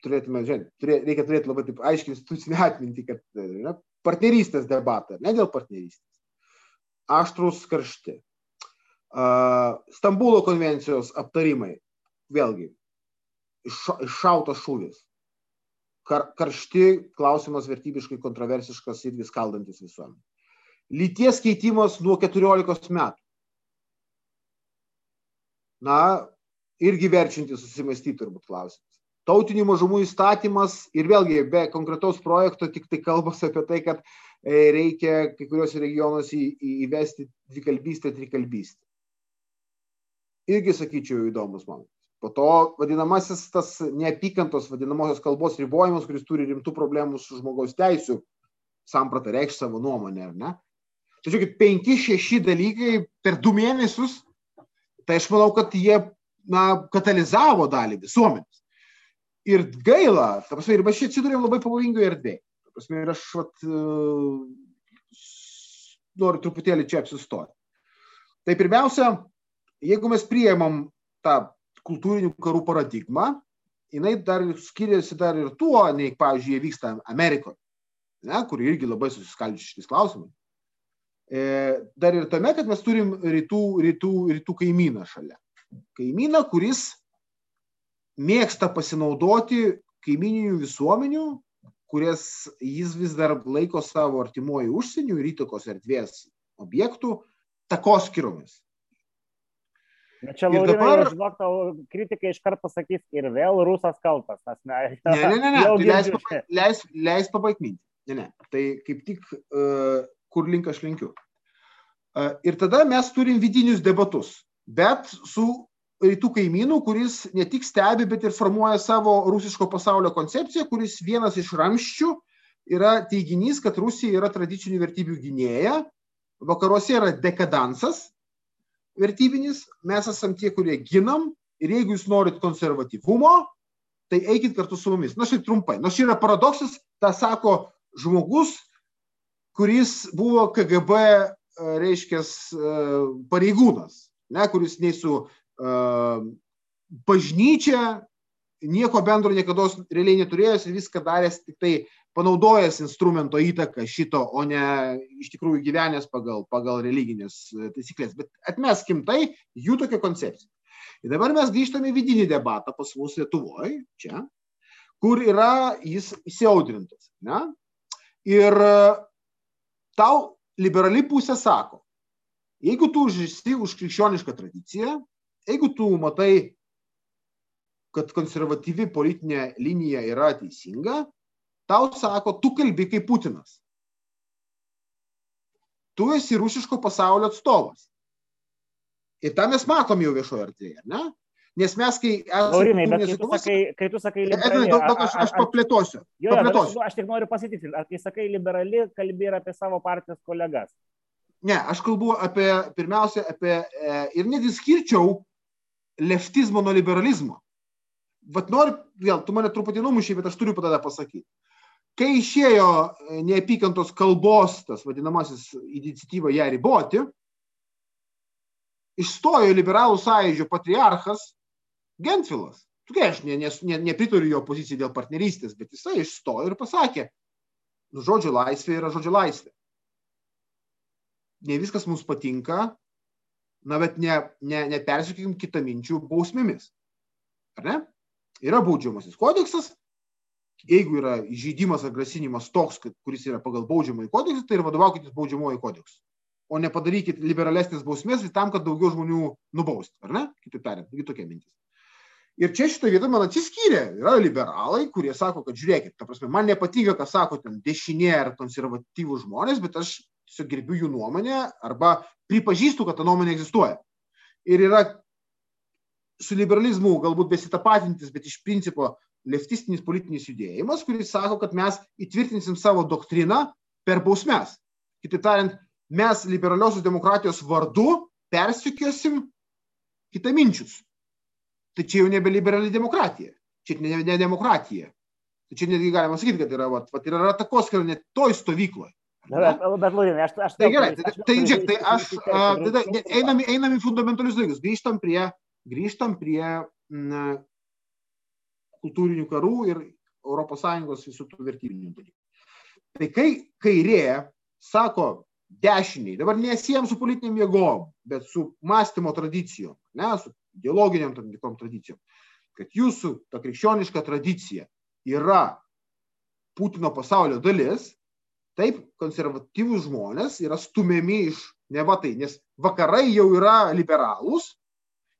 turėtume, žiūrėti, turė, reikia turėti labai taip aiškiai institucinę [laughs] atmintį, kad ne, partnerystės debatą, ne dėl partnerystės. Aštrus karšti. Uh, Stambulo konvencijos aptarimai, vėlgi, iššautas šūvis kar, karšti, klausimas vertybiškai kontroversiškas ir vis kaldantis visuomenė. Lyties keitimas nuo 14 metų. Na, irgi verčiantis susimastyti turbūt klausimas. Tautinių mažumų įstatymas ir vėlgi be konkretaus projekto tik tai kalbas apie tai, kad e, reikia kai kuriuos regionuose įvesti dvikalbystę, trikalbystę. Irgi sakyčiau įdomus momentas. Po to vadinamasis tas neapykantos vadinamosios kalbos ribojimas, kuris turi rimtų problemų su žmogaus teisų samprata reikš savo nuomonę, ar ne? Tačiau kaip penki, šeši dalykai per du mėnesius, tai aš manau, kad jie na, katalizavo dalį visuomenės. Ir gaila, ta prasme, ir mes čia atsidurėm labai pavojingoje erdvėje. Ta prasme, ir aš vat, uh, noriu truputėlį čia apsistoti. Tai pirmiausia, jeigu mes priemam tą kultūrinių karų paradigmą, jinai dar skiriasi dar ir tuo, nei, pavyzdžiui, jie vyksta Amerikoje, ne, kur irgi labai susiskaldžius šitais klausimais. E, dar ir tame, kad mes turim rytų, rytų, rytų kaimyną šalia. Kaimyną, kuris mėgsta pasinaudoti kaimininių visuomenių, kurias jis vis dar laiko savo artimuoju užsieniu ir įtakos erdvės objektų takoskiromis. Bet čia Laurinai, dabar... žinok, tau kritikai iškart pasakys ir vėl rusas kaltas. Ne, ne, ne, ne, ne. [laughs] Tai leis, leis, leis pabaigti mintį. Ne, ne. Tai kaip tik uh, kur link aš linkiu. Ir tada mes turim vidinius debatus, bet su rytų kaimynų, kuris ne tik stebi, bet ir formuoja savo rusiško pasaulio koncepciją, kuris vienas iš ramščių yra teiginys, kad Rusija yra tradicinių vertybių gynėja, vakaruose yra dekadansas, vertybinis, mes esam tie, kurie ginam ir jeigu jūs norit konservatyvumo, tai eikit kartu su mumis. Na šiaip trumpai. Na šiaip yra paradoksas, tą sako žmogus, kuris buvo KGB, e, reiškia, e, pareigūnas, ne, kuris nei su uh, bažnyčia nieko bendro niekada realiai neturėjęs ir viską daręs tik tai panaudojęs instrumento įtaką šito, o ne iš tikrųjų gyvenęs pagal, pagal religinės e, taisyklės. Bet atmeskim tai, jų tokia koncepcija. Ir dabar mes grįžtame į vidinį debatą pas mus Lietuvoje, čia, kur yra jis įsiaudrintas. Ne? Ir e, tau liberali pusė sako, jeigu tu užsi už krikščionišką tradiciją, jeigu tu matai, kad konservatyvi politinė linija yra teisinga, tau sako, tu kalbi kaip Putinas. Tu esi rusiško pasaulio atstovas. Ir tą mes matom jau viešoje erdvėje, ne? Nes mes, kai. Aurimai, bet kai tu sakai, kai tu sakai liberali... Daug, aš, aš paplėtosiu. Jo, paplėtosiu. Aš, aš tik noriu pasitikinti, ar kai sakai liberali, kalbi ir apie savo partijos kolegas. Ne, aš kalbu apie, pirmiausia, apie, e, ir netgi skirčiau leftizmo nuo liberalizmo. Vat noriu, vėl, tu mane truputį numušiai, bet aš turiu tada pasakyti. Kai išėjo e, neapykantos kalbos, tas vadinamasis iniciatyva ją riboti, išstojo liberalų sąjūdžio patriarchas Gentvilas. Tokia aš ne, ne, nepritariu jo pozicijai dėl partnerystės, bet jisai išstojo ir pasakė, nu, žodžio laisvė yra žodžio laisvė. Ne viskas mums patinka, na, bet ne, ne, nepersikykim kitą minčių bausmėmis. Ar ne? Yra baudžiamasis kodeksas, jeigu yra įžeidimas ar grasinimas toks, kad, kuris yra pagal baudžiamąjį kodeksą, tai ir vadovaukitės baudžiamojo kodeksu. O nepadarykit liberalesnės bausmės tam, kad daugiau žmonių nubaust, ar ne? Kitaip tariant, tokia mintis. Ir čia šitoje vietoje man atsiskyrė. Yra liberalai, kurie sako, kad žiūrėkit, ta prasme, man nepatinka, ką sako ten dešinė ar konservatyvų žmonės, bet aš gerbiu jų nuomonę arba pripažįstu, kad ta nuomonė egzistuoja. Ir yra su liberalizmu galbūt besitapatintis, bet iš principo leftistinis politinis judėjimas, kuris sako, kad mes įtvirtinsim savo doktriną per bausmes. Kitaip tariant, mes liberaliosios demokratijos vardu persikiosim kitaminčius. Tai čia jau nebe liberali demokratija, čia ne, ne demokratija. Tai čia netgi galima sakyti, kad yra, vat, vat, yra takoskira net toj stovykloje. Na, bet, bet Lūrinai, aš, aš... Tai gerai, tai, tai, žiūrėk, tai aš, tada einam, einam į fundamentalius dalykus, grįžtam prie, grįžtam prie m, kultūrinių karų ir ES visų tų vertybinių dalykų. Tai kai kairė sako dešiniai, dabar nesiem su politiniam jėgom, bet su mąstymo tradicijom, ne, su ideologiniam tam tikrom tradicijom, kad jūsų ta krikščioniška tradicija yra Putino pasaulio dalis, taip konservatyvūs žmonės yra stumiami iš neva tai, nes vakarai jau yra liberalūs,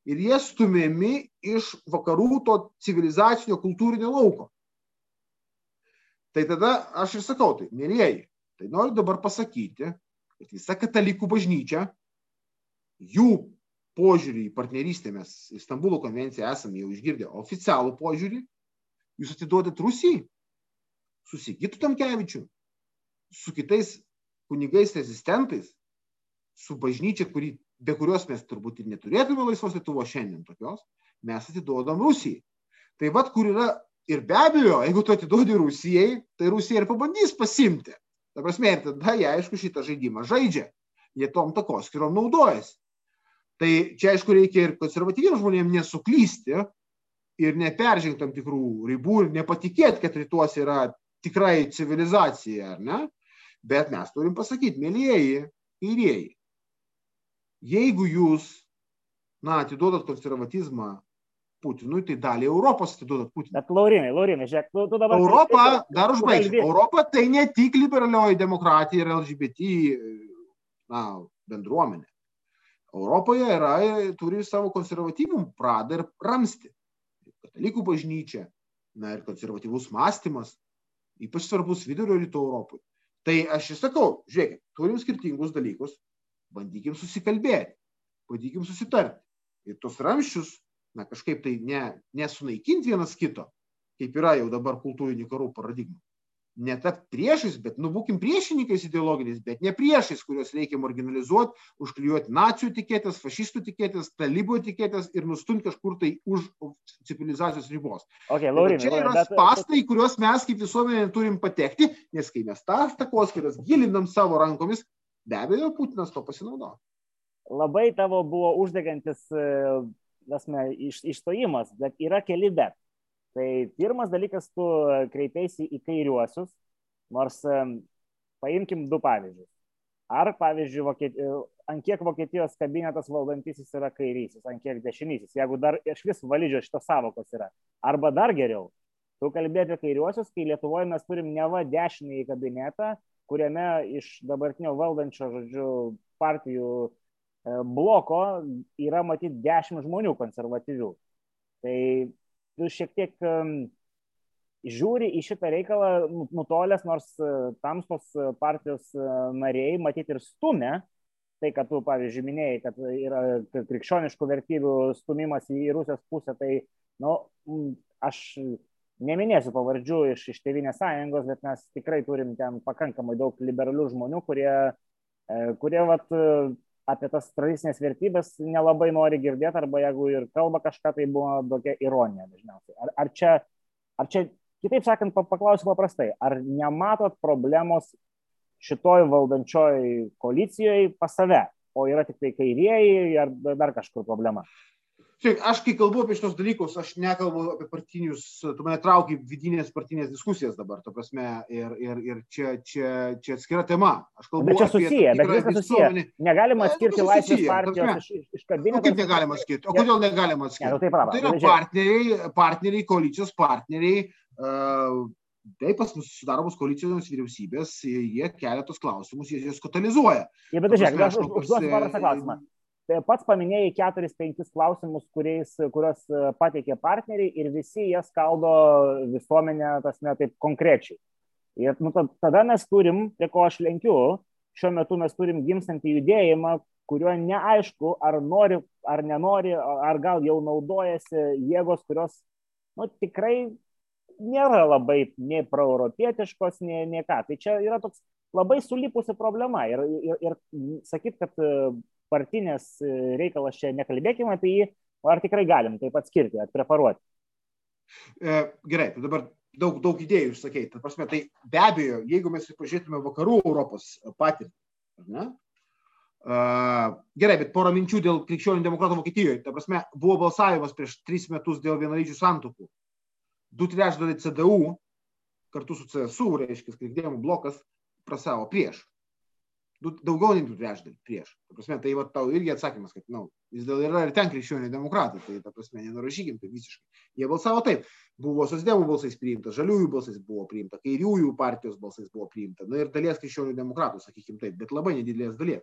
ir jie stumiami iš vakarų to civilizacinio kultūrinio lauko. Tai tada aš ir sakau, tai mėlyjeji, tai noriu dabar pasakyti, kad visa katalikų bažnyčia, jų požiūrį į partnerystę mes į Stambulo konvenciją esame jau išgirdę oficialų požiūrį, jūs atiduodat Rusijai, su Sigitu Tamkevičiu, su kitais kunigais rezistentais, su bažnyčia, kuri be kurios mes turbūt ir neturėtume laisvos Lietuvos šiandien tokios, mes atiduodam Rusijai. Tai vad, kur yra ir be abejo, jeigu tu atiduodi Rusijai, tai Rusija ir pabandys pasimti. Ta prasme, ir tada jie aišku šitą žaidimą žaidžia. Jie tom takoskirom naudojasi. Tai čia aišku reikia ir konservatyviems žmonėms nesuklysti ir neperžengti tam tikrų ribų ir nepatikėti, kad rytuose yra tikrai civilizacija, ar ne? Bet mes turim pasakyti, mėlyjeji, kairieji, jeigu jūs, na, atiduodat konservatizmą Putinui, tai dalį Europos atiduodat Putinui. Bet Laurinai, Laurinai, žiūrėk, tu, tu dabar... Europa, dar užbaigsiu, Europa tai ne tik liberalioji demokratija ir LGBT na, bendruomenė. Europoje yra, turi savo konservatyvų pradą ir ramsti. Katalikų bažnyčia, na ir konservatyvus mąstymas, ypač svarbus vidurio rytų Europai. Tai aš ir sakau, žiūrėkit, turim skirtingus dalykus, bandykim susikalbėti, bandykim susitarti. Ir tos ramščius na, kažkaip tai ne, nesunaikinti vienas kito, kaip yra jau dabar kultūrinių karų paradigma. Netapti priešais, bet, nu, būkim priešininkais ideologiniais, bet ne priešais, kuriuos reikia marginalizuoti, užklijuoti nacijų tikėtės, fašistų tikėtės, talibų tikėtės ir nustumti kažkur tai už civilizacijos ribos. Okay, Laurin, čia yra bet... spastai, kuriuos mes kaip visuomenė turim patekti, nes kai mes tas takoskiras gilinam savo rankomis, be abejo, Putinas to pasinaudojo. Labai tavo buvo uždegantis tasme, iš, išstojimas, bet yra keli bet. Tai pirmas dalykas, tu kreipiaisi į kairiuosius, nors paimkim du pavyzdžius. Ar, pavyzdžiui, Vokiet... ant kiek Vokietijos kabinetas valdantysis yra kairysis, ant kiek dešinysis, jeigu dar iš vis validžio šitos savokos yra. Arba dar geriau, tu kalbėti apie kairiuosius, kai Lietuvoje mes turim neva dešinį kabinetą, kuriame iš dabartinio valdančio, žodžiu, partijų E, bloko yra matyti dešimt žmonių konservatyvių. Tai šiek tiek žiūri į šitą reikalą nu, nutolęs, nors e, tamstos partijos e, nariai matyti ir stumia, tai, kad tu, pavyzdžiui, minėjai, kad yra krikščioniškų vertybių stumimas į Rusijos pusę, tai, na, nu, aš neminėsiu pavardžių iš, iš Tevinės sąjungos, bet mes tikrai turim ten pakankamai daug liberalių žmonių, kurie, kurie vat, apie tas tradicinės vertybės nelabai nori girdėti, arba jeigu ir kalba kažką, tai buvo tokia ironija dažniausiai. Ar, ar, čia, ar čia, kitaip sakant, paklausiu paprastai, ar nematot problemos šitoj valdančioj koalicijoje pas save, o yra tik tai kairieji, ar dar kažkur problema? Žiūrėk, aš kai kalbu apie šitos dalykus, aš nekalbu apie partinius, tu mane trauki vidinės partinės diskusijas dabar, ta prasme, ir, ir, ir čia, čia, čia atskira tema. Aš kalbu bet čia susiję, bet viskas susiję. Negalima atskirti nu, laisvės partijos iš, iš kabineto. Nu, kaip negalima atskirti? O kodėl negalima atskirti? Ne, nu, tai, prava, tai yra partneriai, partneriai, koalicijos partneriai. Uh, Tai pas mus sudaromos koalicijos vyriausybės, jie kelia tos klausimus, jie juos katalizuoja. Ja, bet žiūrėk, aš užduosiu paprastą klausimą. Tai pats paminėjai keturis, penkis klausimus, kuriais, kurios e, pateikė partneriai ir visi jie skaldo visuomenę, tas ne taip konkrečiai. Ir nu, tada mes turim, prie ko aš lenkiu, šiuo metu mes turim gimstantį judėjimą, kuriuo neaišku, ar nori, ar nenori, ar gal jau naudojasi jėgos, kurios nu, tikrai nėra labai nei proeuropietiškos, nei, nei ką. Tai čia yra toks labai sulipusi problema. Ir, ir, ir sakyt, kad partinės e, reikalas čia nekalbėkime apie jį, ar tikrai galim taip atskirti, atpreparuoti? E, gerai, tai dabar daug, daug idėjų išsakei. Ta prasme, tai be abejo, jeigu mes pažiūrėtume vakarų Europos patirtį, ne? Uh, gerai, bet porą minčių dėl krikščionių demokratų Vokietijoje. Ta prasme, buvo balsavimas prieš tris metus dėl vienalyčių santokų. Du trečdaliai CDU kartu su CSU, reiškia, krikdėjimų blokas, prasavo prieš daugiau nei du trečdaliai prieš. Ta prasme, tai va, tau irgi atsakymas, kad na, vis dėlto yra ir ten krikščioniai demokratai, tai ta prasme, nenurašykim tai visiškai. Jie balsavo taip. Buvo sosdemų balsais priimta, žaliųjų balsais buvo priimta, kairiųjų partijos balsais buvo priimta, na ir dalies krikščionių demokratų, sakykim taip, bet labai nedidelės dalies.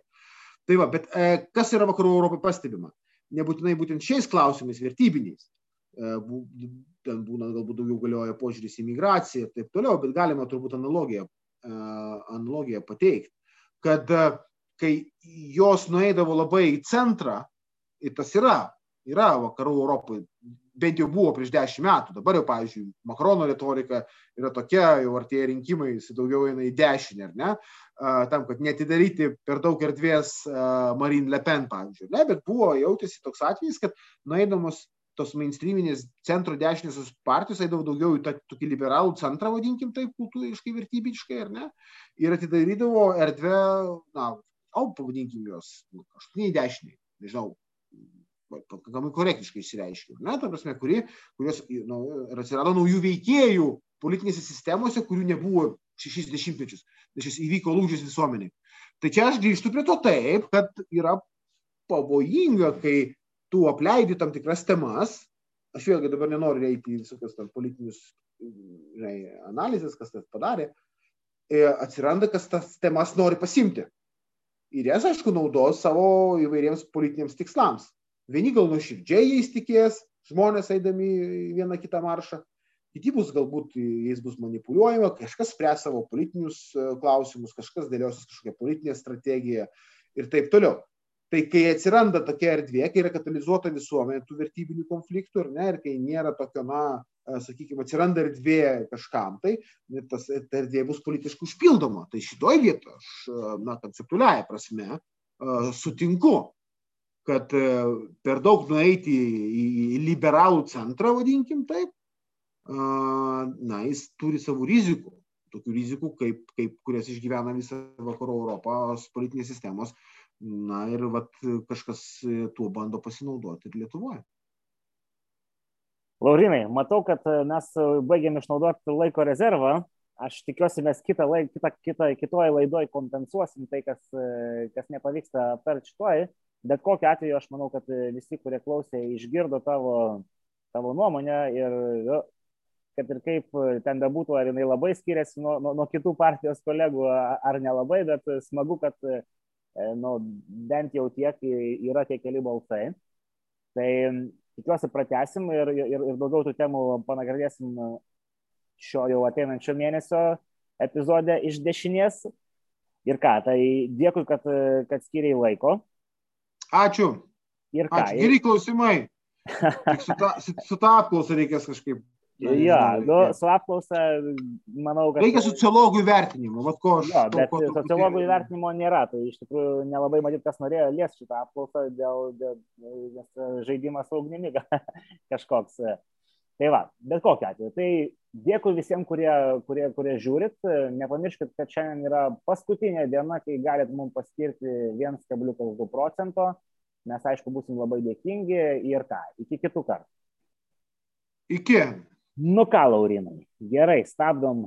Tai va, bet e, kas yra vakarų Europai pastebima? Nebūtinai būtent šiais klausimais vertybiniais. E, ten būna galbūt daugiau galioja požiūris į migraciją ir taip toliau, bet galima turbūt analogiją, e, analogiją pateikti kad e, kai jos nueidavo labai į centrą, ir tas yra, yra vakarų Europoje, bent jau buvo prieš dešimt metų, dabar jau, pavyzdžiui, Makrono retorika yra tokia, jau artėja rinkimai, jis daugiau eina į dešinę, ar ne, tam, kad netidaryti per daug erdvės Marine Le Pen, pavyzdžiui, ne, bet buvo jautėsi toks atvejis, kad nueidamos tos mainstreaminės centro dešinėsios partijos eidavo daugiau į tą tokį liberalų centrą, vadinkim taip, kultūriškai, vertybiškai, ar ne, ir atidarydavo erdvę, na, au, pavadinkim juos, nu, aštuoniai dešiniai, nežinau, pakankamai korektiškai išsireiškiu, ne, ta prasme, kuri, kurios nu, ir atsirado naujų veikėjų politinėse sistemose, kurių nebuvo šešis dešimtmečius. Šis įvyko lūžis visuomeniai. Tai čia aš grįžtu prie to taip, kad yra pavojinga, kai tu apleidi tam tikras temas, aš vėlgi dabar nenoriu eiti į visokius tam politinius žinai, analizės, kas tas padarė, e, atsiranda, kas tas temas nori pasimti. Ir jas, aišku, naudos savo įvairiems politiniams tikslams. Vieni gal nuoširdžiai jais tikės, žmonės eidami vieną kitą maršą, kiti bus galbūt jais bus manipuliuojama, kažkas spręs savo politinius e, klausimus, kažkas dėliosis kažkokią politinę strategiją ir taip toliau. Tai kai atsiranda tokia erdvė, kai yra katalizuota visuomenė tų vertybinių konfliktų ir, ne, ir kai nėra tokio, na, e, sakykime, atsiranda erdvė kažkam, tai tas, ta erdvė bus politiškai užpildoma. Tai šitoj vietoje aš, e, na, konceptualiaja prasme, sutinku, kad per daug nueiti į liberalų centrą, vadinkim taip, na, jis turi savų rizikų. Tokių rizikų, kaip, kaip, kurias išgyvena visa vakarų Europos politinės sistemos. Na ir vat, kažkas tuo bando pasinaudoti ir Lietuvoje. Laurinai, matau, kad mes baigėm išnaudoti laiko rezervą. Aš tikiuosi, mes kitą, laik, kitą, kitą, kitoje laidoje kompensuosim tai, kas, kas nepavyksta aptarti šitoje. Bet kokiu atveju aš manau, kad visi, kurie klausė, išgirdo tavo, tavo nuomonę ir kad ir kaip e, ten bebūtų, ar jinai labai skiriasi nuo, nuo, nuo kitų partijos kolegų, ar nelabai, bet smagu, kad e, nu, bent jau tiek yra tie keli balsai. Tai tikiuosi pratesim ir, ir, ir daugiau tų temų panagrinėsim šio jau ateinančio mėnesio epizode iš dešinės. Ir ką, tai dėkui, kad, kad skiriai laiko. Ačiū. Ir ką? Ačiū. Geri klausimai. [laughs] Tik su ta, su, su ta apklausa reikės kažkaip Ja, nu, su apklausa, manau, kad. Reikia sociologų įvertinimo, vat ko aš. Jo, bet ko, sociologų įvertinimo nėra, tai iš tikrųjų nelabai matyt, kas norėjo lies šitą apklausą, dėl, dėl, nes žaidimas ugnimi [laughs] kažkoks. Tai va, bet kokiu atveju. Tai dėkui visiems, kurie, kurie, kurie žiūrit. Nepamirškit, kad šiandien yra paskutinė diena, kai galit mums paskirti 1,2 procento. Mes, aišku, būsim labai dėkingi ir ką. Iki kitų kartų. Iki. Nu ką, Laurinai, gerai, stabdom